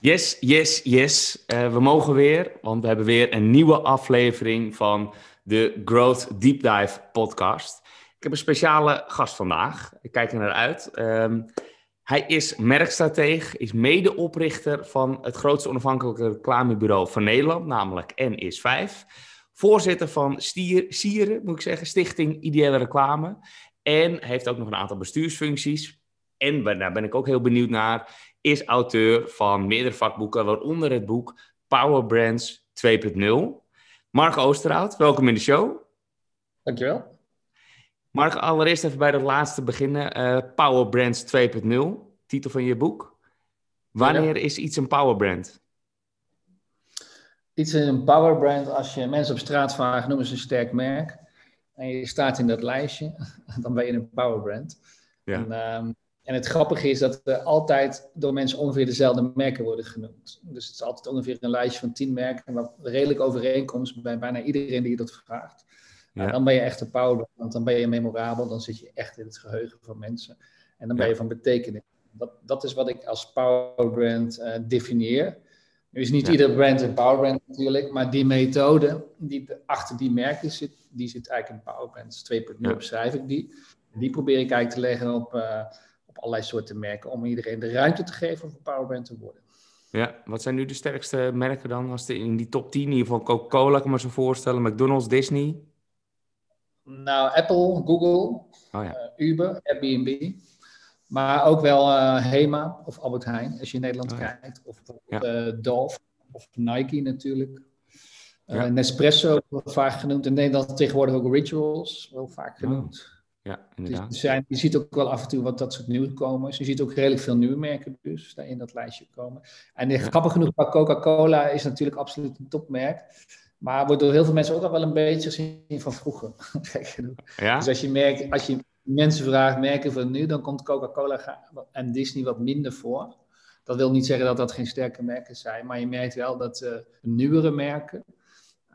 Yes, yes, yes. Uh, we mogen weer, want we hebben weer een nieuwe aflevering van de Growth Deep Dive podcast. Ik heb een speciale gast vandaag. Ik kijk er naar uit. Um, hij is merkstratege, is medeoprichter van het grootste onafhankelijke reclamebureau van Nederland, namelijk N5. Voorzitter van Stier, Sieren, moet ik zeggen, Stichting Ideale Reclame. En heeft ook nog een aantal bestuursfuncties. En daar ben ik ook heel benieuwd naar is auteur van meerdere vakboeken, waaronder het boek Power Brands 2.0. Mark Oosterhout, welkom in de show. Dankjewel. Mark, allereerst even bij dat laatste beginnen. Uh, Power Brands 2.0, titel van je boek. Wanneer is iets een power brand? Iets is een power brand als je mensen op straat vraagt, noemen ze een sterk merk. En je staat in dat lijstje, dan ben je een power brand. Ja. En, um, en het grappige is dat er altijd door mensen ongeveer dezelfde merken worden genoemd. Dus het is altijd ongeveer een lijstje van tien merken, wat redelijk overeenkomst bij bijna iedereen die je dat vraagt. Ja. dan ben je echt een power, want dan ben je memorabel, dan zit je echt in het geheugen van mensen. En dan ben je van betekenis. Dat, dat is wat ik als powerbrand uh, definieer. Nu is niet ja. ieder brand een powerbrand natuurlijk, maar die methode die achter die merken zit, die zit eigenlijk in powerbrands 2.0 ja. beschrijf ik die. Die probeer ik eigenlijk te leggen op... Uh, allerlei soorten merken om iedereen de ruimte te geven om een powerbrand te worden. Ja, wat zijn nu de sterkste merken dan? Als de, in die top 10, in ieder geval Coca-Cola, kan me zo voorstellen, McDonald's, Disney? Nou, Apple, Google, oh, ja. uh, Uber, Airbnb. Maar ook wel uh, Hema of Albert Heijn, als je in Nederland oh, kijkt. Of ja. uh, Dolph of Nike natuurlijk. Ja. Nespresso vaak genoemd. In Nederland tegenwoordig ook Rituals, wel vaak oh. genoemd. Ja, inderdaad. Dus zijn, je ziet ook wel af en toe wat dat soort nieuwe komen. Je ziet ook redelijk veel nieuwe merken dus daar in dat lijstje komen. En ja. grappig genoeg, Coca-Cola is natuurlijk absoluut een topmerk. Maar wordt door heel veel mensen ook al wel een beetje gezien van vroeger. ja? Dus als je, merkt, als je mensen vraagt merken van nu, dan komt Coca-Cola en Disney wat minder voor. Dat wil niet zeggen dat dat geen sterke merken zijn, maar je merkt wel dat uh, nieuwere merken,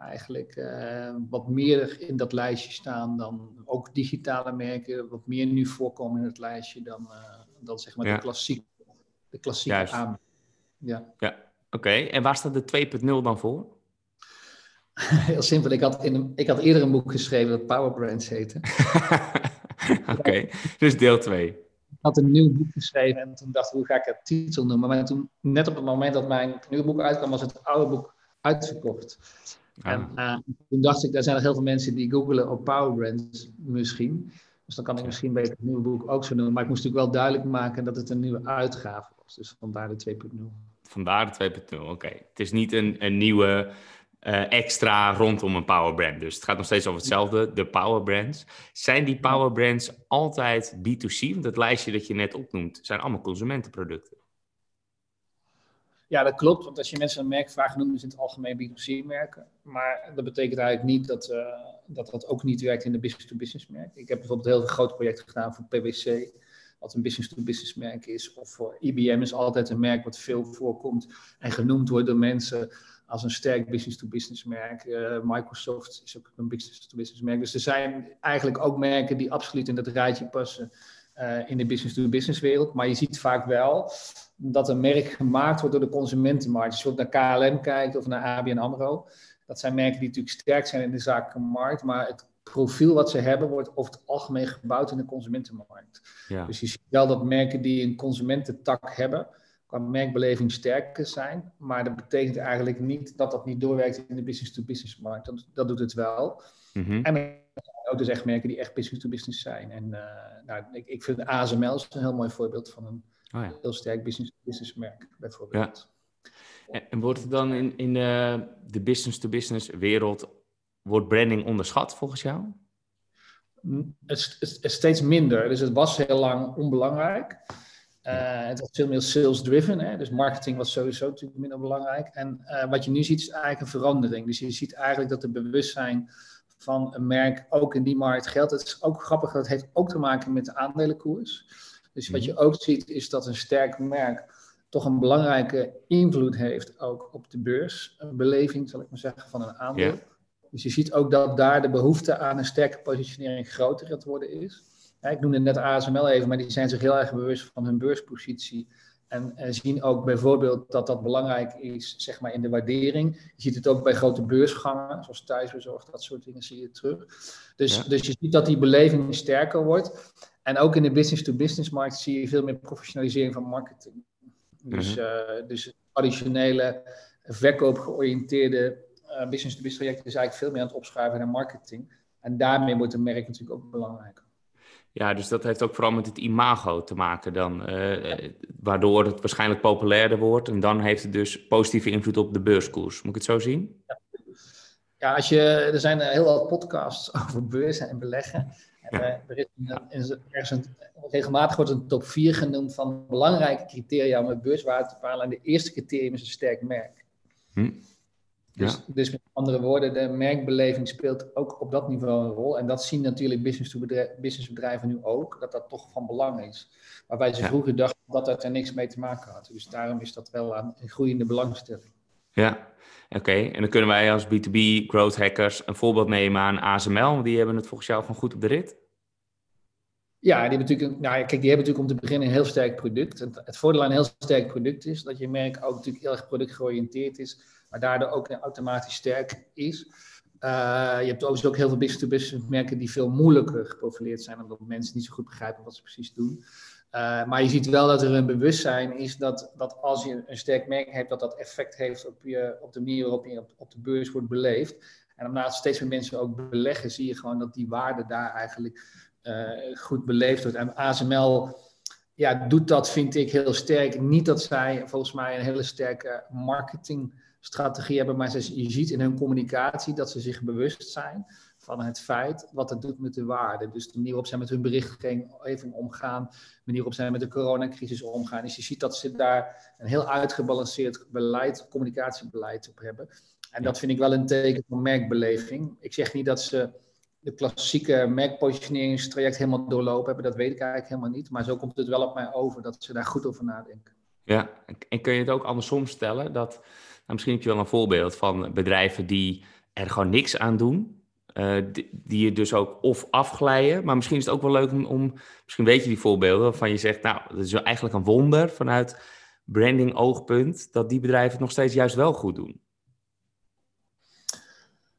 eigenlijk uh, wat meer in dat lijstje staan dan ook digitale merken, wat meer nu voorkomen in het lijstje dan, uh, dan zeg maar ja. de klassieke, de klassieke aan. Ja, ja. oké. Okay. En waar staat de 2.0 dan voor? Heel simpel. Ik had, in een, ik had eerder een boek geschreven dat Power Brands heette. oké, okay. dus deel 2. Ik had een nieuw boek geschreven en toen dacht ik, hoe ga ik het titel noemen? Maar toen, net op het moment dat mijn nieuwe boek uitkwam, was het oude boek uitverkocht. En uh, toen dacht ik, daar zijn er heel veel mensen die googelen op Power Brands misschien. Dus dan kan ik misschien beter het nieuwe boek ook zo noemen. Maar ik moest natuurlijk wel duidelijk maken dat het een nieuwe uitgave was. Dus vandaar de 2.0. Vandaar de 2.0, oké. Het is niet een, een nieuwe uh, extra rondom een power brand. Dus het gaat nog steeds over hetzelfde, de power brands. Zijn die power brands altijd B2C? Want het lijstje dat je net opnoemt, zijn allemaal consumentenproducten. Ja, dat klopt. Want als je mensen een merk vraagt, noemen in het algemeen B2C-merken. Maar dat betekent eigenlijk niet dat, uh, dat dat ook niet werkt in de business-to-business merk. Ik heb bijvoorbeeld heel groot project gedaan voor PwC, wat een business-to-business merk is. Of voor IBM is altijd een merk wat veel voorkomt en genoemd wordt door mensen als een sterk business-to-business merk. Uh, Microsoft is ook een business-to-business merk. Dus er zijn eigenlijk ook merken die absoluut in dat rijtje passen uh, in de business-to-business wereld. Maar je ziet vaak wel dat een merk gemaakt wordt door de consumentenmarkt. Als je ook naar KLM kijkt of naar ABN AMRO. Dat zijn merken die natuurlijk sterk zijn in de zakelijke markt. Maar het profiel wat ze hebben wordt over het algemeen gebouwd in de consumentenmarkt. Ja. Dus je ziet wel dat merken die een consumententak hebben qua merkbeleving sterker zijn. Maar dat betekent eigenlijk niet dat dat niet doorwerkt in de business-to-business markt. Dat, dat doet het wel. Mm -hmm. En ook dus echt merken die echt business-to-business zijn. En uh, nou, ik, ik vind ASML is een heel mooi voorbeeld van een oh ja. heel sterk business-to-business merk, bijvoorbeeld. Ja. En, wordt het dan in, in de, de business-to-business wereld, wordt branding onderschat volgens jou? Het, het, het, steeds minder. Dus het was heel lang onbelangrijk. Uh, het was veel meer sales-driven, dus marketing was sowieso natuurlijk minder belangrijk. En uh, wat je nu ziet is eigenlijk een verandering. Dus je ziet eigenlijk dat het bewustzijn van een merk ook in die markt geldt. Het is ook grappig, dat heeft ook te maken met de aandelenkoers. Dus wat je mhm. ook ziet is dat een sterk merk toch een belangrijke invloed heeft ook op de beurs. Een beleving, zal ik maar zeggen, van een aandeel. Dus je ziet ook dat daar de behoefte aan een sterke positionering groter aan het worden is. Ja, ik noemde net ASML even, maar die zijn zich heel erg bewust van hun beurspositie En, en, zien ook bijvoorbeeld dat dat belangrijk is zeg maar, in de waardering. Je ziet het ook bij grote beursgangen, zoals thuisbezorgd, dat soort dingen zie je terug. Dus, dus je ziet dat die beleving sterker wordt. En ook in de business-to-business markt zie je veel meer professionalisering van marketing. Dus, uh, dus traditionele verkoopgeoriënteerde uh, business-to-business trajecten is eigenlijk veel meer aan het opschuiven naar marketing. En daarmee wordt een merk natuurlijk ook belangrijker. Ja, dus dat heeft ook vooral met het imago te maken dan, uh, waardoor het waarschijnlijk populairder wordt. En dan heeft het dus positieve invloed op de beurskoers. Moet ik het zo zien? Ja, ja als je, er zijn heel wat podcasts over beurzen en beleggen. En, ja. er is, een, een, regelmatig wordt een top 4 genoemd van belangrijke criteria om een beurswaarde te bepalen. En de eerste criterium is een sterk merk. Hm. Dus, dus, met andere woorden, de merkbeleving speelt ook op dat niveau een rol. En dat zien natuurlijk businessbedrijven nu ook, dat dat toch van belang is. Waarbij ze vroeger dachten dat dat er niks mee te maken had. Dus daarom is dat wel een groeiende belangstelling. Ja, oké. En dan kunnen wij als B2B growth hackers een voorbeeld nemen aan ASML. Die hebben het volgens jou van goed op de rit. Ja, die hebben natuurlijk, nou, kijk, die hebben natuurlijk om te beginnen een heel sterk product. Het, het voordeel aan een heel sterk product is dat je merk ook natuurlijk heel erg productgeoriënteerd is maar daardoor ook automatisch sterk is. Uh, je hebt overigens ook heel veel business-to-business merken die veel moeilijker geprofileerd zijn, omdat mensen niet zo goed begrijpen wat ze precies doen. Uh, maar je ziet wel dat er een bewustzijn is dat, dat als je een sterk merk hebt, dat dat effect heeft op, je, op de manier waarop je op, op de beurs wordt beleefd. En omdat steeds meer mensen ook beleggen, zie je gewoon dat die waarde daar eigenlijk uh, goed beleefd wordt. En ASML ja, doet dat, vind ik, heel sterk. Niet dat zij volgens mij een hele sterke marketing strategie hebben, maar je ziet in hun communicatie dat ze zich bewust zijn van het feit wat het doet met de waarde. Dus de manier waarop zij met hun berichtgeving omgaan, de manier waarop zij met de coronacrisis omgaan. Dus je ziet dat ze daar een heel uitgebalanceerd beleid, communicatiebeleid op hebben. En dat vind ik wel een teken van merkbeleving. Ik zeg niet dat ze de klassieke merkpositioneringstraject helemaal doorlopen hebben, dat weet ik eigenlijk helemaal niet. Maar zo komt het wel op mij over dat ze daar goed over nadenken. Ja, en kun je het ook andersom stellen dat nou, misschien heb je wel een voorbeeld van bedrijven die er gewoon niks aan doen. Uh, die, die, je dus ook of afglijden. Maar misschien is het ook wel leuk om, om, misschien weet je die voorbeelden waarvan je zegt, nou, dat is eigenlijk een wonder vanuit branding oogpunt, dat die bedrijven het nog steeds juist wel goed doen.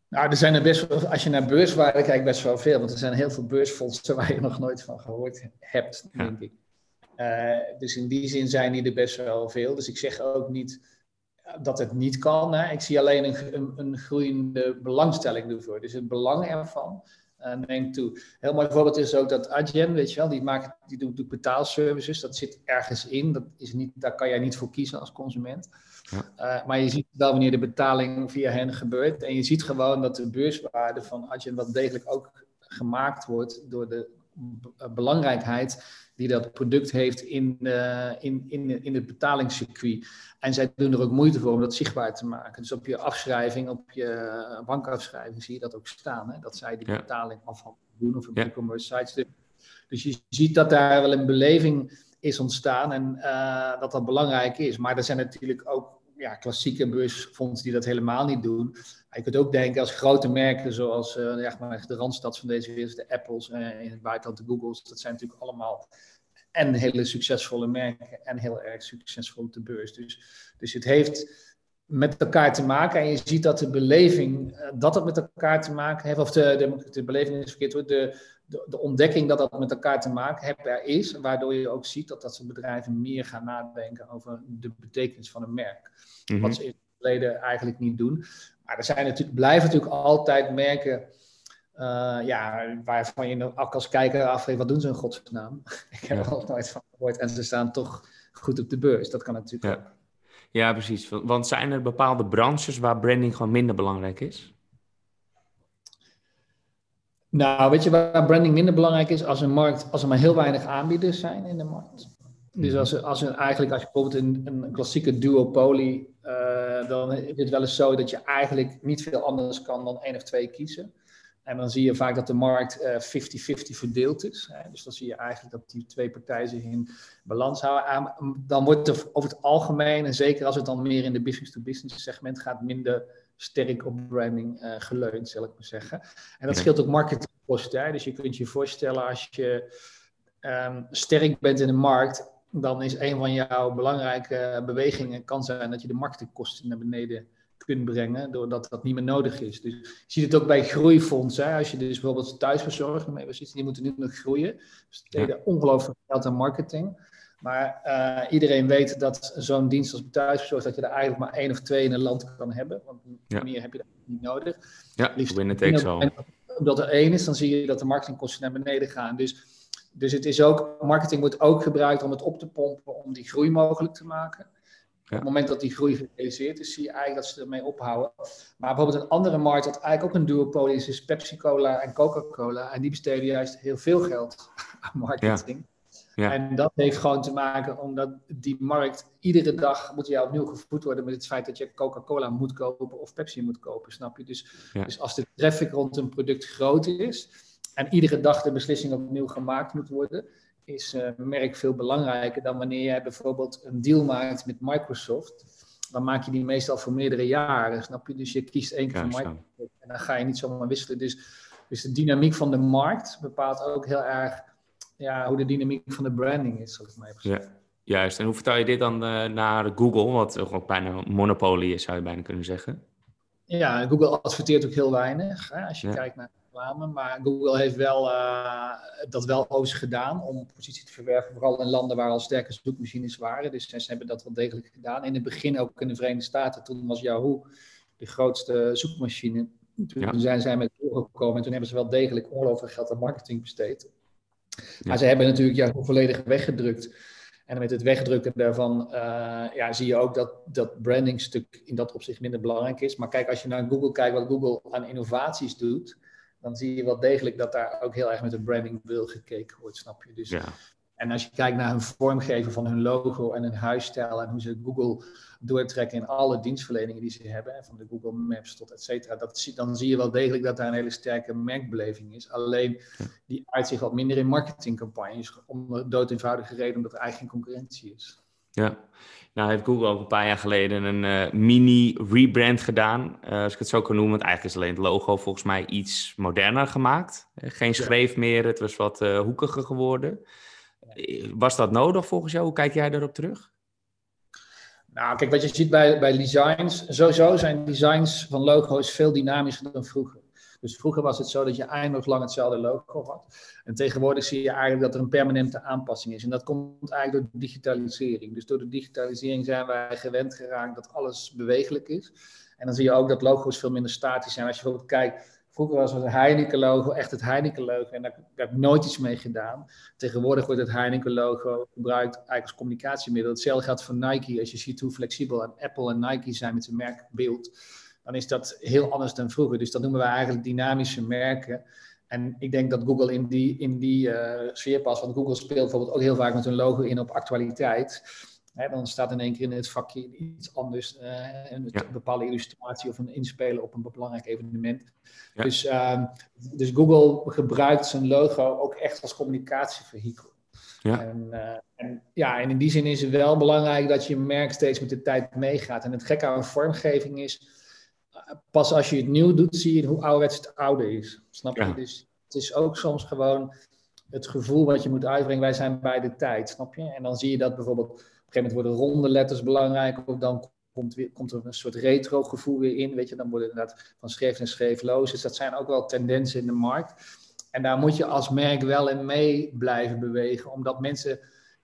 Nou, er zijn er best als je naar beurswaarde kijkt, best wel veel. Want er zijn heel veel beursfondsen waar je nog nooit van gehoord hebt, denk ik. Uh, dus in die zin zijn die er best wel veel. Dus ik zeg ook niet dat het niet kan. Hè. Ik zie alleen een, een, een groeiende belangstelling ervoor. Dus het belang ervan uh, neemt toe. Heel mooi voorbeeld is ook dat Adyen, weet je wel, die, maakt, die doet, doet betaalservices. Dat zit ergens in. Dat is niet, daar kan jij niet voor kiezen als consument. Uh, maar je ziet wel wanneer de betaling via hen gebeurt. En je ziet gewoon dat de beurswaarde van Adyen wel degelijk ook gemaakt wordt door de belangrijkheid die dat product heeft in, uh, in, in, in het betalingscircuit. En zij doen er ook moeite voor om dat zichtbaar te maken. Dus op je afschrijving, op je bankafschrijving zie je dat ook staan. Hè? Dat zij die betaling afhandelen doen of op ja. e-commerce sites. Dus, dus je ziet dat daar wel een beleving is ontstaan en uh, dat dat belangrijk is. Maar er zijn natuurlijk ook ja, klassieke beursfondsen die dat helemaal niet doen. je kunt ook denken als grote merken zoals ja, maar de Randstad van deze wereld, de Apples, uh, in het buitenland de Googles. Dat zijn natuurlijk allemaal en hele succesvolle merken en heel erg succesvol op de beurs. Dus, dus het heeft met elkaar te maken. En je ziet dat de beleving, eh, dat het met elkaar te maken heeft, of de, de, de beleving is verkeerd wordt, de, de, de, ontdekking dat dat met elkaar te maken heeft, er is. Waardoor je ook ziet dat dat soort bedrijven meer gaan nadenken over de betekenis van een merk. Mhm. Wat ze in het verleden eigenlijk niet doen. Maar er zijn natuurlijk, blijven natuurlijk altijd merken. Uh, ja, waarvan je ook als kijker afvraagt, wat doen ze in godsnaam? Ik heb er nog nooit van gehoord en ze staan toch goed op de beurs. Dat kan natuurlijk ja. Ja, precies. Want zijn er bepaalde branches waar branding gewoon minder belangrijk is? Nou, weet je waar branding minder belangrijk is? Als, een markt, als er maar heel weinig aanbieders zijn in de markt. Dus mhm. als, er, als er eigenlijk, als je bijvoorbeeld een, een klassieke duopoly, uh, dan is het wel eens zo dat je eigenlijk niet veel anders kan dan één of twee kiezen. En dan zie je vaak dat de markt 50-50 uh, verdeeld is. Hè. Dus dan zie je eigenlijk dat die twee partijen zich in balans houden. Dan wordt er over het algemeen, en zeker als het dan meer in de business-to-business segment gaat, minder sterk op branding uh, geleund, zal ik maar zeggen. En dat scheelt ook marketingkosten. Dus je kunt je voorstellen als je um, sterk bent in de markt, dan is een van jouw belangrijke bewegingen kan zijn dat je de marketingkosten naar beneden kunt brengen, doordat dat niet meer nodig is. Dus je ziet het ook bij groeifondsen. Als je dus bijvoorbeeld thuisverzorging mee zit, die moeten nu nog groeien. Dus deden ongelooflijk geld aan marketing. Maar uh, iedereen weet dat zo'n dienst als thuisverzorging, dat je er eigenlijk maar één of twee in een land kan hebben. Want meer heb je daar niet nodig. Ja, Liefst binnen take zo. Omdat er één is, dan zie je dat de marketingkosten naar beneden gaan. Dus, dus het is ook, marketing wordt ook gebruikt om het op te pompen, om die groei mogelijk te maken. Op het moment dat die groei gerealiseerd is, zie je eigenlijk dat ze ermee ophouden. Maar bijvoorbeeld een andere markt, dat eigenlijk ook een duopolie is, is Pepsi-Cola en Coca-Cola. En die besteden juist heel veel geld aan marketing. Ja. En dat heeft gewoon te maken omdat die markt iedere dag moet jij opnieuw gevoed worden met het feit dat je Coca-Cola moet kopen of Pepsi moet kopen, snap je? Dus, dus als de traffic rond een product groot is en iedere dag de beslissing opnieuw gemaakt moet worden, is uh, merk veel belangrijker dan wanneer jij bijvoorbeeld een deal maakt met Microsoft. Dan maak je die meestal voor meerdere jaren, snap je? Dus je kiest één keer voor Microsoft en dan ga je niet zomaar wisselen. Dus, dus de dynamiek van de markt bepaalt ook heel erg ja, hoe de dynamiek van de branding is, zal ik maar even zeggen. Ja. Juist, en hoe vertaal je dit dan uh, naar Google, wat ook bijna een monopolie is, zou je bijna kunnen zeggen? Ja, Google adverteert ook heel weinig, hè, als je kijkt naar Maar Google heeft wel, uh, dat wel overigens gedaan om positie te verwerven, vooral in landen waar al sterke zoekmachines waren. Dus ze hebben dat wel degelijk gedaan. In het begin ook in de Verenigde Staten, toen was Yahoo de grootste zoekmachine. Toen zijn zij met Google gekomen en toen hebben ze wel degelijk ongelooflijk geld aan marketing besteed. Maar ze hebben natuurlijk ja, volledig weggedrukt. En met het wegdrukken daarvan uh, ja, zie je ook dat dat brandingstuk in dat opzicht minder belangrijk is. Maar kijk, als je naar Google kijkt wat Google aan innovaties doet, dan zie je wel degelijk dat daar ook heel erg met een branding wil gekeken wordt, snap je? Dus, ja. En als je kijkt naar hun vormgeven van hun logo en hun huisstijl en hoe ze Google doortrekken in alle dienstverleningen die ze hebben, van de Google Maps tot et cetera, dan zie je wel degelijk dat daar een hele sterke merkbeleving is. Alleen die uitzicht wat minder in marketingcampagnes, om de dood eenvoudige reden omdat er eigenlijk geen concurrentie is. Ja, nou heeft Google ook een paar jaar geleden een uh, mini rebrand gedaan, uh, als ik het zo kan noemen. Want eigenlijk is alleen het logo volgens mij iets moderner gemaakt. Uh, geen schreef meer, het was wat hoekiger geworden. Was dat nodig volgens jou? Hoe kijk jij daarop terug? Nou, kijk, wat je ziet bij, bij designs, sowieso zijn designs van logo's veel dynamischer dan vroeger. Dus vroeger was het zo dat je eindeloos lang hetzelfde logo had. En tegenwoordig zie je eigenlijk dat er een permanente aanpassing is. En dat komt eigenlijk door digitalisering. Dus door de digitalisering zijn wij gewend geraakt dat alles bewegelijk is. En dan zie je ook dat logo's veel minder statisch zijn. Als je bijvoorbeeld kijkt Vroeger was het Heineken-logo echt het Heineken-logo en daar, heb ik nooit iets mee gedaan. Tegenwoordig wordt het Heineken-logo gebruikt eigenlijk als communicatiemiddel. Hetzelfde geldt voor Nike. Als je ziet hoe flexibel Apple en Nike zijn met hun merkbeeld, dan is dat heel anders dan vroeger. Dus dat noemen we eigenlijk dynamische merken. En ik denk dat Google in die, in die uh, sfeer past. Want Google speelt bijvoorbeeld ook heel vaak met hun logo in op actualiteit dan staat in één keer in het vakje iets anders, uh, een bepaalde illustratie of een inspelen op een belangrijk evenement. Dus, uh, dus Google gebruikt zijn logo ook echt als communicatievehikel. Ja. En, uh, en, ja, en in die zin is het wel belangrijk dat je merk steeds met de tijd meegaat. En het gekke aan vormgeving is, pas als je het nieuw doet, zie je hoe ouderwets het oude is. Snap je? Dus het is ook soms gewoon het gevoel wat je moet uitbrengen. Wij zijn bij de tijd, snap je? En dan zie je dat bijvoorbeeld gegeven moment worden ronde letters belangrijk. Of dan komt, weer, komt er een soort retro gevoel weer in. Weet je, dan worden inderdaad van schreef en schreefloos. Dus dat zijn ook wel tendensen in de markt. En daar moet je als merk wel in mee blijven bewegen. Omdat mensen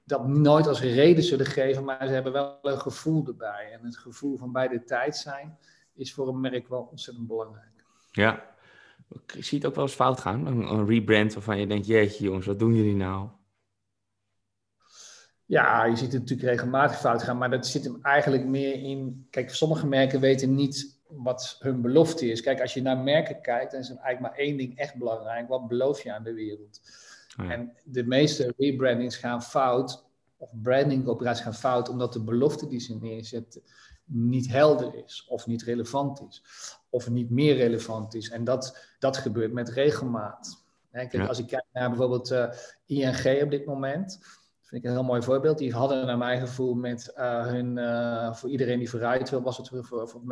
dat nooit als reden zullen geven. Maar ze hebben wel een gevoel erbij. En het gevoel van bij de tijd zijn is voor een merk wel ontzettend belangrijk. Ja, ik zie het ook wel eens fout gaan. Een, een rebrand waarvan je denkt, jeetje jongens, wat doen jullie nou? Ja, je ziet het natuurlijk regelmatig fout gaan, maar dat zit hem eigenlijk meer in. Kijk, sommige merken weten niet wat hun belofte is. Kijk, als je naar merken kijkt, dan is er eigenlijk maar één ding echt belangrijk. Wat beloof je aan de wereld? Oh en de meeste rebrandings gaan fout, of brandingoperaties gaan fout, omdat de belofte die ze neerzetten niet helder is, of niet relevant is, of niet meer relevant is. En dat, dat gebeurt met regelmaat. Kijk, Als ik kijk naar bijvoorbeeld uh, ING op dit moment vind ik een heel mooi voorbeeld. Die hadden naar mijn gevoel met uh, hun, uh, voor iedereen die vooruit wil, was het voor, voor, voor,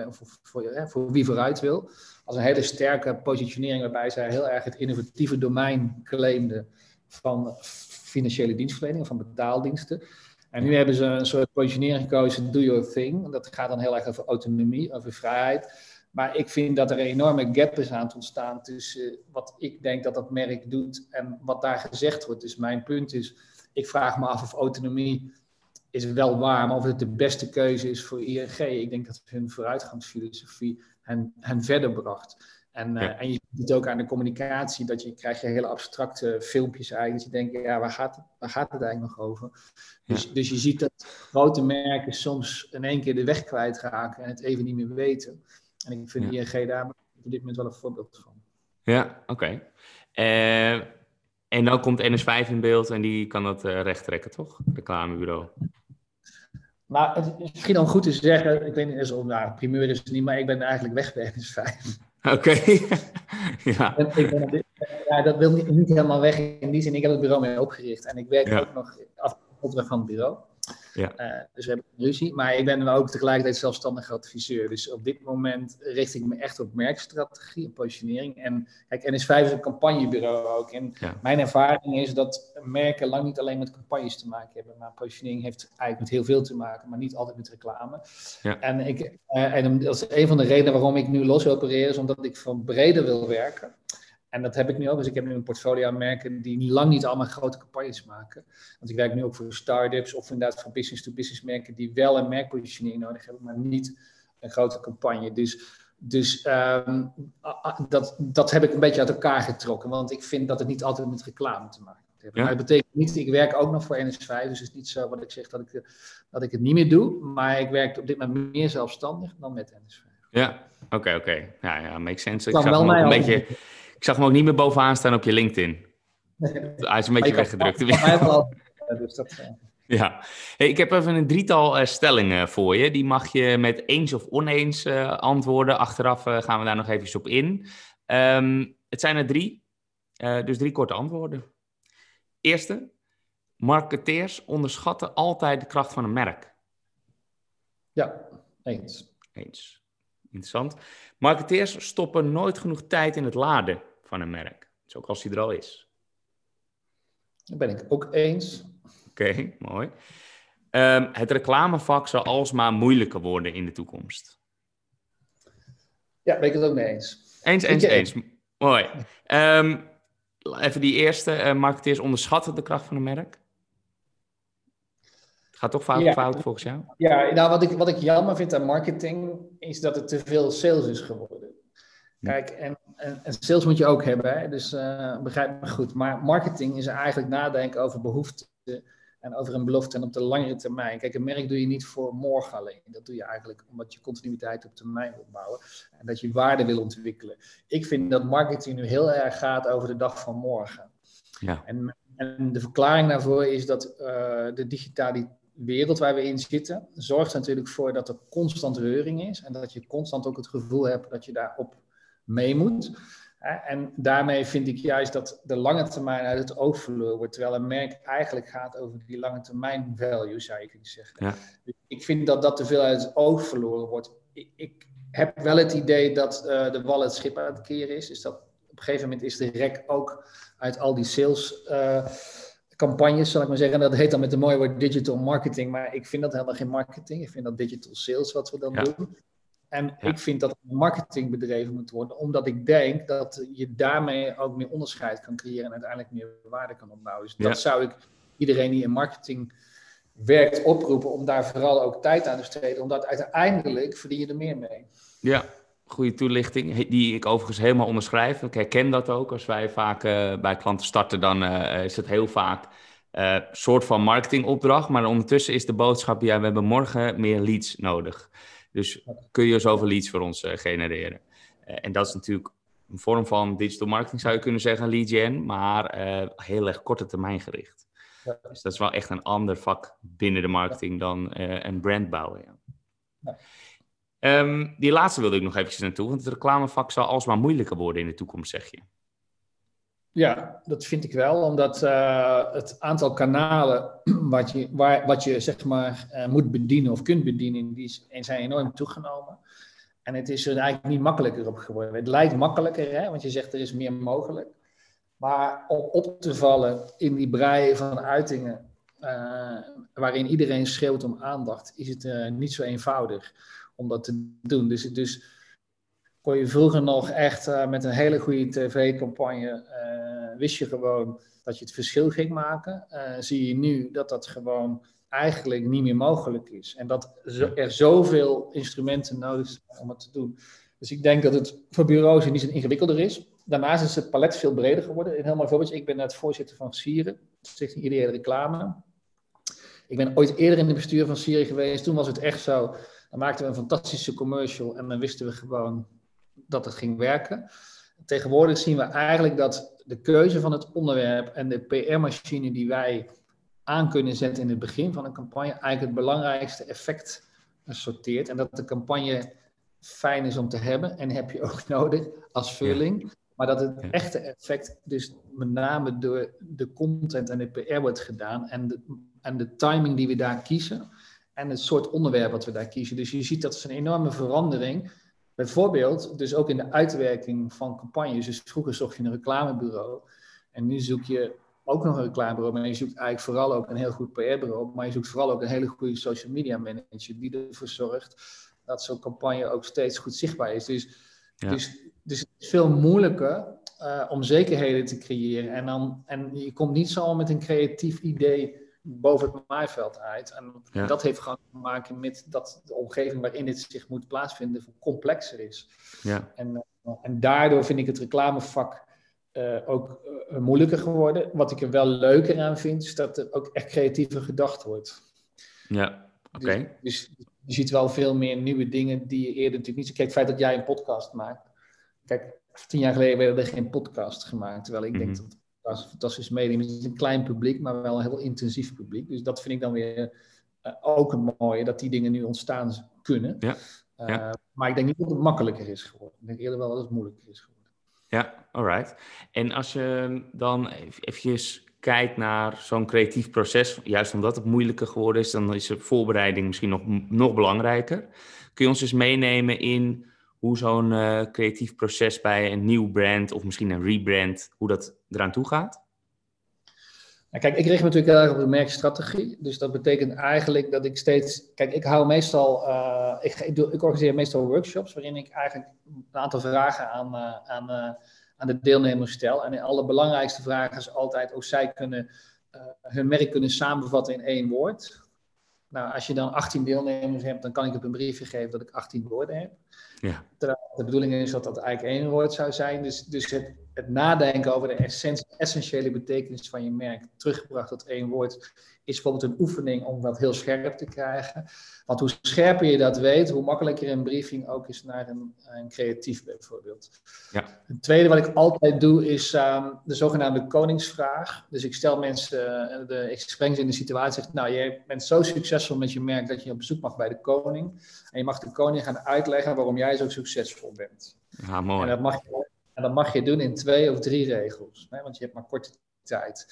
voor, voor wie vooruit wil, als een hele sterke positionering waarbij zij heel erg het innovatieve domein claimden van financiële dienstverlening, van betaaldiensten. En nu hebben ze een soort positionering gekozen, do your thing. Dat gaat dan heel erg over autonomie, over vrijheid. Maar ik vind dat er een enorme gap is aan het ontstaan tussen wat ik denk dat dat merk doet en wat daar gezegd wordt. Dus mijn punt is, ik vraag me af of autonomie is wel waar, maar of het de beste keuze is voor ING. Ik denk dat hun vooruitgangsfilosofie hen, hen verder bracht. En, uh, en je ziet het ook aan de communicatie, dat je krijgt je hele abstracte filmpjes eigenlijk. Dat je denkt, ja, waar gaat, het, waar gaat het eigenlijk nog over? Dus, dus je ziet dat grote merken soms in één keer de weg kwijtraken en het even niet meer weten. En ik vind ja. ING daar op dit moment wel een voorbeeld van. Ja, oké. Uh, en dan komt NS5 in beeld en die kan dat uh, recht trekken, toch? Reclamebureau. Maar het is misschien dan goed te zeggen, ik weet niet, is, nou, primeur is het niet, maar ik ben eigenlijk weg bij NS5. Oké. ja. ja. dat wil niet, niet, helemaal weg in die zin. Ik heb het bureau mee opgericht en ik werk ook nog af van het bureau. Ja. Uh, dus we hebben ruzie. Maar ik ben ook tegelijkertijd zelfstandig adviseur. Dus op dit moment richt ik me echt op merkstrategie en positionering. En kijk, NS5 is een campagnebureau ook. En mijn ervaring is dat merken lang niet alleen met campagnes te maken hebben. Maar positionering heeft eigenlijk met heel veel te maken, maar niet altijd met reclame. Ja. En, ik, uh, en dat is een van de redenen waarom ik nu los opereer, is omdat ik van breder wil werken. En dat heb ik nu ook. Dus ik heb nu een portfolio aan merken die lang niet allemaal grote campagnes maken. Want ik werk nu ook voor start-ups of inderdaad voor business-to-business merken die wel een merkpositionering nodig hebben, maar niet een grote campagne. Dus, dus um, dat, dat heb ik een beetje uit elkaar getrokken. Want ik vind dat het niet altijd met reclame te maken heeft. Ja. Maar dat betekent niet, ik werk ook nog voor NS5. Dus het is niet zo wat ik zeg dat ik, dat ik het niet meer doe. Maar ik werk op dit moment meer zelfstandig dan met NS5. Ja, oké, oké. Okay. Ja, ja, makes sense. Ik zag wel een beetje... Ik zag hem ook niet meer bovenaan staan op je LinkedIn. Hij is een beetje weggedrukt. Dus uh... Ja, hey, ik heb even een drietal uh, stellingen voor je. Die mag je met eens of oneens uh, antwoorden. Achteraf gaan we daar nog even op in. Um, het zijn er drie, dus drie korte antwoorden. Eerste, marketeers onderschatten altijd de kracht van een merk. Ja, eens. Eens. Interessant. Marketeers stoppen nooit genoeg tijd in het laden van een merk. Dus ook als die er al is. Dat ben ik ook eens. Oké, mooi. Um, het reclamevak zal alsmaar moeilijker worden in de toekomst. Ja, ben ik het ook mee eens. Eens, eens, eens. Mooi. Um, even die eerste. Uh, marketeers onderschatten de kracht van een merk? Gaat toch fout, fout volgens jou? Ja, nou wat ik, wat ik jammer vind aan marketing is dat het te veel sales is geworden. Kijk, en, en, en, sales moet je ook hebben, hè? dus uh, begrijp me goed. Maar marketing is eigenlijk nadenken over behoeften en over een belofte en op de langere termijn. Kijk, een merk doe je niet voor morgen alleen. Dat doe je eigenlijk omdat je continuïteit op termijn wil bouwen en dat je waarde wil ontwikkelen. Ik vind dat marketing nu heel erg gaat over de dag van morgen. Ja. En, en de verklaring daarvoor is dat uh, de digitale wereld waar we in zitten, zorgt er natuurlijk voor dat er constant reuring is en dat je constant ook het gevoel hebt dat je daarop mee moet. En daarmee vind ik juist dat de lange termijn uit het oog verloren wordt, terwijl een merk eigenlijk gaat over die lange termijn value, zou je kunnen zeggen. Ja. Dus ik vind dat dat te veel uit het oog verloren wordt. Ik, ik heb wel het idee dat uh, de wal het schip aan het keren is. Dus dat op een gegeven moment is de rek ook uit al die sales. Uh, campagnes, zal ik maar zeggen. Dat heet dan met een mooi woord digital marketing, maar ik vind dat helemaal geen marketing. Ik vind dat digital sales wat we dan doen. En ik vind dat marketing bedreven moet worden, omdat ik denk dat je daarmee ook meer onderscheid kan creëren en uiteindelijk meer waarde kan opbouwen. Dus dat zou ik iedereen die in marketing werkt oproepen om daar vooral ook tijd aan te besteden, omdat uiteindelijk verdien je er meer mee. Ja, goede toelichting, die ik overigens helemaal onderschrijf. Ik herken dat ook. Als wij vaak uh, bij klanten starten, dan uh, is het heel vaak een uh, soort van marketingopdracht. Maar ondertussen is de boodschap, ja, we hebben morgen meer leads nodig. Dus kun je zoveel leads voor ons genereren. en dat is natuurlijk een vorm van digital marketing, zou je kunnen zeggen, lead gen, maar heel erg korte termijn gericht. Dus dat is wel echt een ander vak binnen de marketing dan een brand bouwen. Ja. ja. Um, die laatste wilde ik nog eventjes naartoe, want het reclamevak zal alsmaar moeilijker worden in de toekomst, zeg je. Ja, dat vind ik wel, omdat uh, het aantal kanalen wat je, waar, wat je zeg maar uh, moet bedienen of kunt bedienen, die zijn enorm toegenomen. En het is er eigenlijk niet makkelijker op geworden. Het lijkt makkelijker, hè, want je zegt er is meer mogelijk. Maar om op te vallen in die brei van uitingen waarin iedereen schreeuwt om aandacht, is het niet zo eenvoudig om dat te doen. Dus, dus kon je vroeger nog echt met een hele goede tv-campagne, wist je gewoon dat je het verschil ging maken. zie je nu dat dat gewoon eigenlijk niet meer mogelijk is. En dat er zoveel instrumenten nodig zijn om het te doen. Dus ik denk dat het voor bureaus niet zo ingewikkelder is. Daarnaast is het palet veel breder geworden. Een heel mooi voorbeeld. Ik ben net voorzitter van Sieren, Stichting Ideale Reclame. Ik ben ooit eerder in het bestuur van Sieren geweest. Toen was het echt zo. Dan maakten we een fantastische commercial en dan wisten we gewoon dat het ging werken. Tegenwoordig zien we eigenlijk dat de keuze van het onderwerp en de PR-machine die wij aan kunnen zetten in het begin van een campagne, eigenlijk het belangrijkste effect sorteert. En dat de campagne fijn is om te hebben en heb je ook nodig als vulling. Maar dat het echte effect dus met name door de content en de PR wordt gedaan en de, en de timing die we daar kiezen en het soort onderwerp wat we daar kiezen. Dus je ziet dat is een enorme verandering. Bijvoorbeeld, dus ook in de uitwerking van campagnes. Dus vroeger zocht je een reclamebureau en nu zoek je ook nog een reclamebureau, maar je zoekt eigenlijk vooral ook een heel goed PR-bureau, maar je zoekt vooral ook een hele goede social media manager die ervoor zorgt dat zo'n campagne ook steeds goed zichtbaar is. Dus, dus, dus het is veel moeilijker uh, om zekerheden te creëren. En, dan, en je komt niet zo met een creatief idee boven het maaiveld uit. En dat heeft gewoon te maken met dat de omgeving waarin dit zich moet plaatsvinden complexer is. Ja. En, uh, en daardoor vind ik het reclamevak uh, ook moeilijker geworden. Wat ik er wel leuker aan vind, is dat er ook echt creatiever gedacht wordt. Ja, oké. Dus, dus, je ziet wel veel meer nieuwe dingen die je eerder natuurlijk niet... Kijk, het feit dat jij een podcast maakt. Kijk, tien jaar geleden werden er geen podcast gemaakt. Terwijl ik denk mhm. dat een fantastisch medium. Het is een klein publiek, maar wel een heel intensief publiek. Dus dat vind ik dan weer uh, ook een mooie, dat die dingen nu ontstaan kunnen. Ja. Uh, Maar ik denk niet dat het makkelijker is geworden. Ik denk eerder wel dat het moeilijker is geworden. Ja, alright. En als je dan eventjes kijkt naar zo'n creatief proces, juist omdat het moeilijker geworden is, dan is de voorbereiding misschien nog, nog belangrijker. Kun je ons eens meenemen in hoe zo'n uh, creatief proces bij een nieuw brand of misschien een rebrand, hoe dat eraan toe gaat? Nou, kijk, ik richt me natuurlijk heel erg op de merkstrategie. Dus dat betekent eigenlijk dat ik steeds. Kijk, ik hou meestal. Uh, ik, ik, doe, ik, organiseer meestal workshops waarin ik eigenlijk een aantal vragen aan, uh, aan, aan de deelnemers stel. En de allerbelangrijkste vraag is altijd of zij kunnen, hun merk kunnen samenvatten in één woord. Nou, als je dan 18 deelnemers hebt, dan kan ik op een briefje geven dat ik 18 woorden heb. Ja. Terwijl de bedoeling is dat dat eigenlijk één woord zou zijn. Dus, dus het, het nadenken over de essentiële betekenis van je merk, teruggebracht tot één woord, is bijvoorbeeld een oefening om dat heel scherp te krijgen. Want hoe scherper je dat weet, hoe makkelijker een briefing ook is naar een, een creatief bijvoorbeeld. Ja. Het tweede wat ik altijd doe is um, de zogenaamde koningsvraag. Dus ik stel mensen, uh, de, ik breng ze in de situatie, zeg, nou je bent zo succesvol met je merk dat je op bezoek mag bij de koning. En je mag de koning gaan uitleggen waarom jij zo succesvol bent. Ja, mooi. En dat mag je, en dat mag je doen in twee of drie regels, hè, want je hebt maar korte tijd.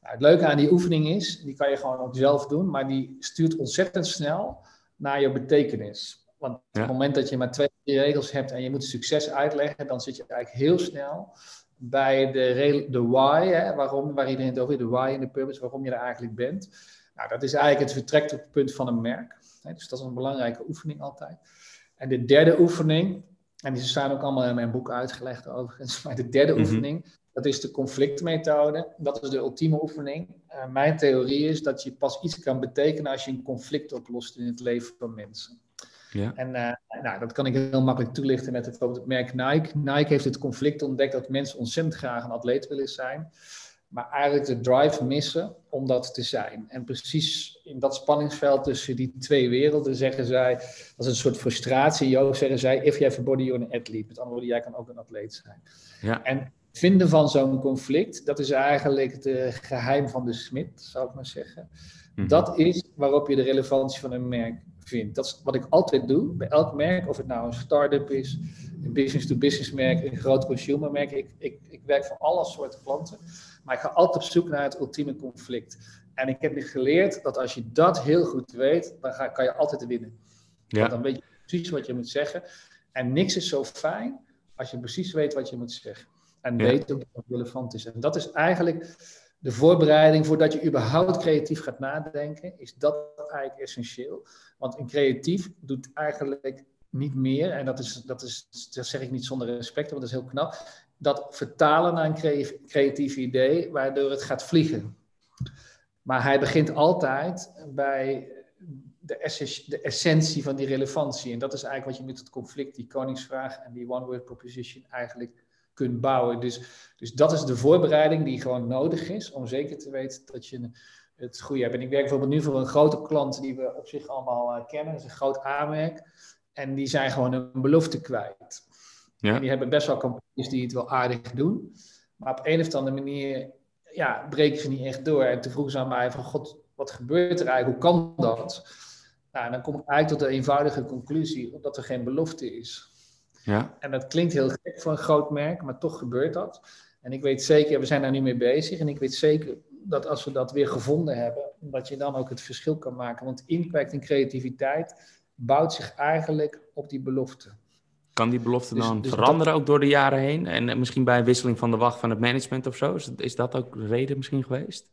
Nou, het leuke aan die oefening is, die kan je gewoon ook zelf doen, maar die stuurt ontzettend snel naar je betekenis. Want op het moment dat je maar twee drie regels hebt en je moet succes uitleggen, dan zit je eigenlijk heel snel bij de, de why, hè, waarom, waar iedereen het over heeft, de why en de purpose, waarom je er eigenlijk bent. Nou, dat is eigenlijk het vertrekpunt van een merk. Hè, dus dat is een belangrijke oefening altijd. En de derde oefening, en die staan ook allemaal in mijn boek uitgelegd overigens, maar de derde mhm. oefening, dat is de conflictmethode. Dat is de ultieme oefening. Uh, mijn theorie is dat je pas iets kan betekenen als je een conflict oplost in het leven van mensen. Ja. En uh, nou, dat kan ik heel makkelijk toelichten met het, het merk Nike. Nike heeft het conflict ontdekt dat mensen ontzettend graag een atleet willen zijn. Maar eigenlijk de drive missen om dat te zijn. En precies in dat spanningsveld tussen die twee werelden zeggen zij, dat is een soort frustratie, Joost, zeggen zij, if you have a body, you're an athlete. Met andere woorden, jij kan ook een atleet zijn. Ja. En vinden van zo'n conflict, dat is eigenlijk het geheim van de smid, zou ik maar zeggen. Mhm. Dat is waarop je de relevantie van een merk vindt. Dat is wat ik altijd doe bij elk merk, of het nou een start-up is, een business-to-business merk, een groot consumer merk. Ik, ik, ik werk voor alle soorten klanten, maar ik ga altijd op zoek naar het ultieme conflict. En ik heb geleerd dat als je dat heel goed weet, dan ga, kan je altijd winnen. Ja. Want dan weet je precies wat je moet zeggen. En niks is zo fijn als je precies weet wat je moet zeggen. En ja. weet ook dat het relevant is. En dat is eigenlijk de voorbereiding voordat je überhaupt creatief gaat nadenken, is dat eigenlijk essentieel. Want een creatief doet eigenlijk niet meer, en dat, is, dat, is, dat zeg ik niet zonder respect, want dat is heel knap, dat vertalen naar een creatief idee, waardoor het gaat vliegen. Maar hij begint altijd bij de, essentie van die relevantie. En dat is eigenlijk wat je met het conflict, die koningsvraag en die one-word proposition eigenlijk kunt bouwen. Dus, dus dat is de voorbereiding die gewoon nodig is om zeker te weten dat je het goede hebt. En ik werk bijvoorbeeld nu voor een grote klant die we op zich allemaal uh, kennen. Dat is een groot aanmerk. En die zijn gewoon een belofte kwijt. Ja. En die hebben best wel campagnes die het wel aardig doen. Maar op een of andere manier ja, breken ze niet echt door. En toen vroegen ze aan mij van, god, wat gebeurt er eigenlijk? Hoe kan dat? Nou, en dan kom ik eigenlijk tot de eenvoudige conclusie dat er geen belofte is. Ja. En dat klinkt heel gek voor een groot merk, maar toch gebeurt dat. En ik weet zeker, we zijn daar nu mee bezig. En ik weet zeker dat als we dat weer gevonden hebben, dat je dan ook het verschil kan maken. Want impact en creativiteit bouwt zich eigenlijk op die belofte. Kan die belofte dus- dan dus veranderen ook door de jaren heen? En misschien bij een wisseling van de wacht van het management of zo? Is dat ook de reden misschien geweest?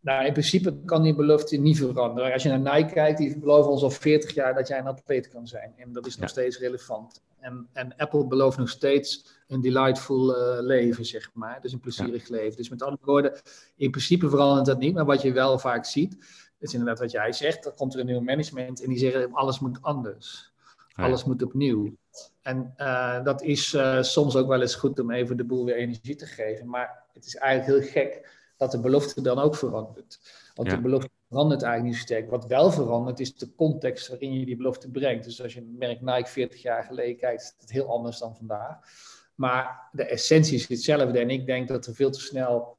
Nou, in principe kan die belofte niet veranderen. Als je naar Nike kijkt, die beloven ons al 40 jaar dat jij een atleet kan zijn. En dat is nog steeds relevant. En, en, Apple belooft nog steeds een delightful uh, leven, zeg maar. Dus een plezierig leven. Dus met andere woorden, in principe verandert dat niet. Maar wat je wel vaak ziet, is inderdaad wat jij zegt. Dan komt er een nieuw management en die zeggen alles moet anders. Alles moet opnieuw. En uh, dat is uh, soms ook wel eens goed om even de boel weer energie te geven. Maar het is eigenlijk heel gek dat de belofte dan ook verandert. Want de belofte verandert eigenlijk niet zo sterk. Wat wel verandert is de context waarin je die belofte brengt. Dus als je het merk Nike 40 jaar geleden kijkt, is het heel anders dan vandaag. Maar de essentie is hetzelfde. En ik denk dat er veel te snel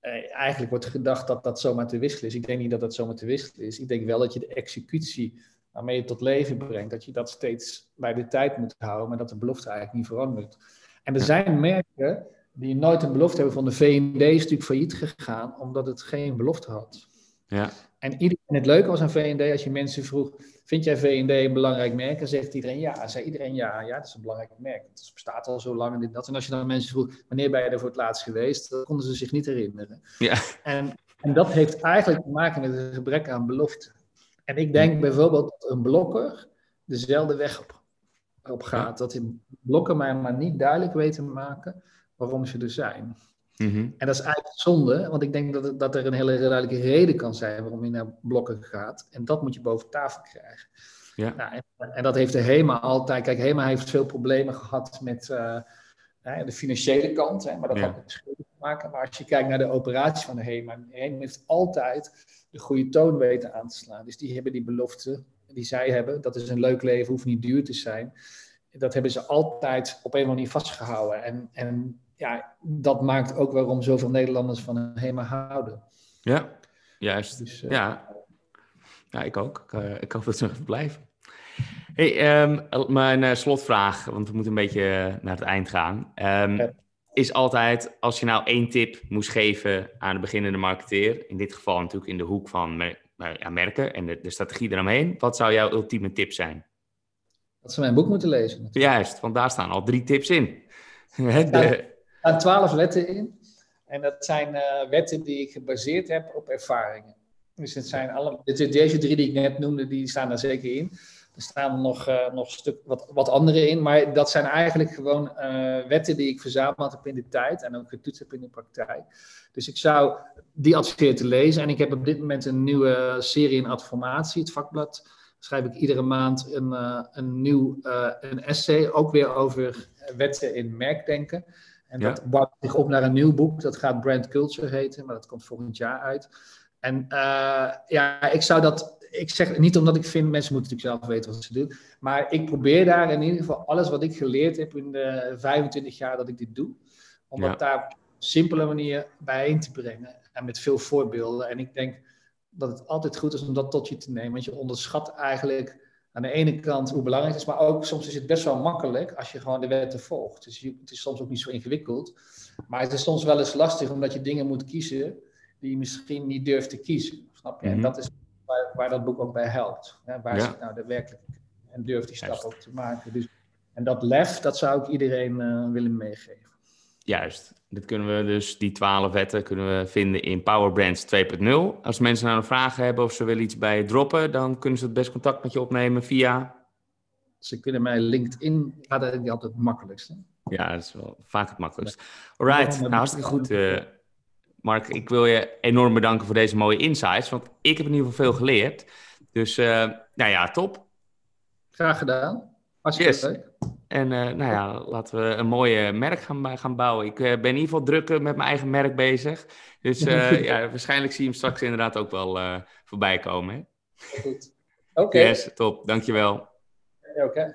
eh, eigenlijk wordt gedacht dat dat zomaar te wisselen is. Ik denk niet dat dat zomaar te wisselen is. Ik denk wel dat je de executie waarmee je tot leven brengt, dat je dat steeds bij de tijd moet houden, maar dat de belofte eigenlijk niet verandert. En er zijn merken die nooit een belofte hebben van de VND is natuurlijk failliet gegaan omdat het geen belofte had. Ja. En, iedereen, het leuke was aan VND, als je mensen vroeg, vind jij VND een belangrijk merk? Dan zegt iedereen ja. Zei iedereen ja, ja, het is een belangrijk merk. Het bestaat al zo lang en dit dat. En als je dan mensen vroeg, wanneer ben je er voor het laatst geweest? Dan konden ze zich niet herinneren. Ja. En, en dat heeft eigenlijk te maken met een gebrek aan belofte. En ik denk bijvoorbeeld dat een blokker dezelfde weg op, op gaat. Dat die blokken mij maar niet duidelijk weten te maken waarom ze er zijn. Mhm. En dat is eigenlijk zonde, want ik denk dat, dat er een hele duidelijke reden kan zijn waarom je naar blokken gaat. En dat moet je boven tafel krijgen. Ja. Nou, en, en, dat heeft de HEMA altijd. Kijk, HEMA heeft veel problemen gehad met uh, de financiële kant, hè, maar dat ja. had met schulden te maken. Maar als je kijkt naar de operatie van de HEMA, HEMA heeft altijd de goede toon weten aan te slaan. Dus die hebben die belofte die zij hebben, dat is een leuk leven, hoeft niet duur te zijn. Dat hebben ze altijd op een of andere manier vastgehouden. En, en ja, dat maakt ook waarom zoveel Nederlanders van een HEMA houden. Ja, juist. Dus, uh, ja. ja, ik ook. Ik, uh, ik hoop dat ze blijven. Hey, um, mijn uh, slotvraag, want we moeten een beetje naar het eind gaan. Um, ja. Is altijd, als je nou één tip moest geven aan de beginnende marketeer, in dit geval natuurlijk in de hoek van ja, merken en de, de strategie eromheen, wat zou jouw ultieme tip zijn? Dat ze mijn boek moeten lezen. Natuurlijk. Juist, want daar staan al drie tips in. de, staan twaalf wetten in. En dat zijn uh, wetten die ik gebaseerd heb op ervaringen. Dus het zijn alle, deze drie die ik net noemde, die staan daar zeker in. Er staan nog, uh, nog stuk, wat, wat andere in, maar dat zijn eigenlijk gewoon uh, wetten die ik verzameld heb in de tijd en ook getoetst heb in de praktijk. Dus ik zou die adviseren te lezen. En ik heb op dit moment een nieuwe serie in Adformatie, het vakblad. Schrijf ik iedere maand een, uh, een nieuw een essay, ook weer over wetten in merkdenken. En dat bouwt zich op naar een nieuw boek. Dat gaat Brand Culture heten, maar dat komt volgend jaar uit. En ja, ik zou dat. Ik zeg niet omdat ik vind, mensen moeten natuurlijk zelf weten wat ze doen. Maar ik probeer daar in ieder geval alles wat ik geleerd heb in de 25 jaar dat ik dit doe. Om dat daar op een simpele manier bijeen te brengen. En met veel voorbeelden. En ik denk dat het altijd goed is om dat tot je te nemen. Want je onderschat eigenlijk aan de ene kant hoe belangrijk het is, maar ook soms is het best wel makkelijk als je gewoon de wetten volgt. Dus het is soms ook niet zo ingewikkeld. Maar het is soms wel eens lastig omdat je dingen moet kiezen die je misschien niet durft te kiezen. Snap je? En mhm. dat is waar, dat boek ook bij helpt. Hè? Waar ja. zit nou de werkelijk en durft die stap ook te maken. Dus, en dat lef, dat zou ik iedereen uh, willen meegeven. Juist. Dit kunnen we dus, die twaalf wetten kunnen we vinden in Power Brands 2.0. Als mensen nou een vraag hebben of ze willen iets bij droppen, dan kunnen ze het best contact met je opnemen via... Ze kunnen mij LinkedIn, gaat eigenlijk altijd het makkelijkste. Ja, dat is wel vaak het makkelijkst. Alright, nou hartstikke goed. Uh, Mark, ik wil je enorm bedanken voor deze mooie insights, want ik heb in ieder geval veel geleerd. Dus, uh, nou ja, top. Graag gedaan. Hartstikke yes. leuk. En uh, nou ja, laten we een mooie merk gaan, gaan bouwen. Ik uh, ben in ieder geval druk met mijn eigen merk bezig. Dus ja, waarschijnlijk zie je hem straks inderdaad ook wel voorbij komen. Hè? Goed. Oké. Okay. Yes, top. Dankjewel. Oké. Okay.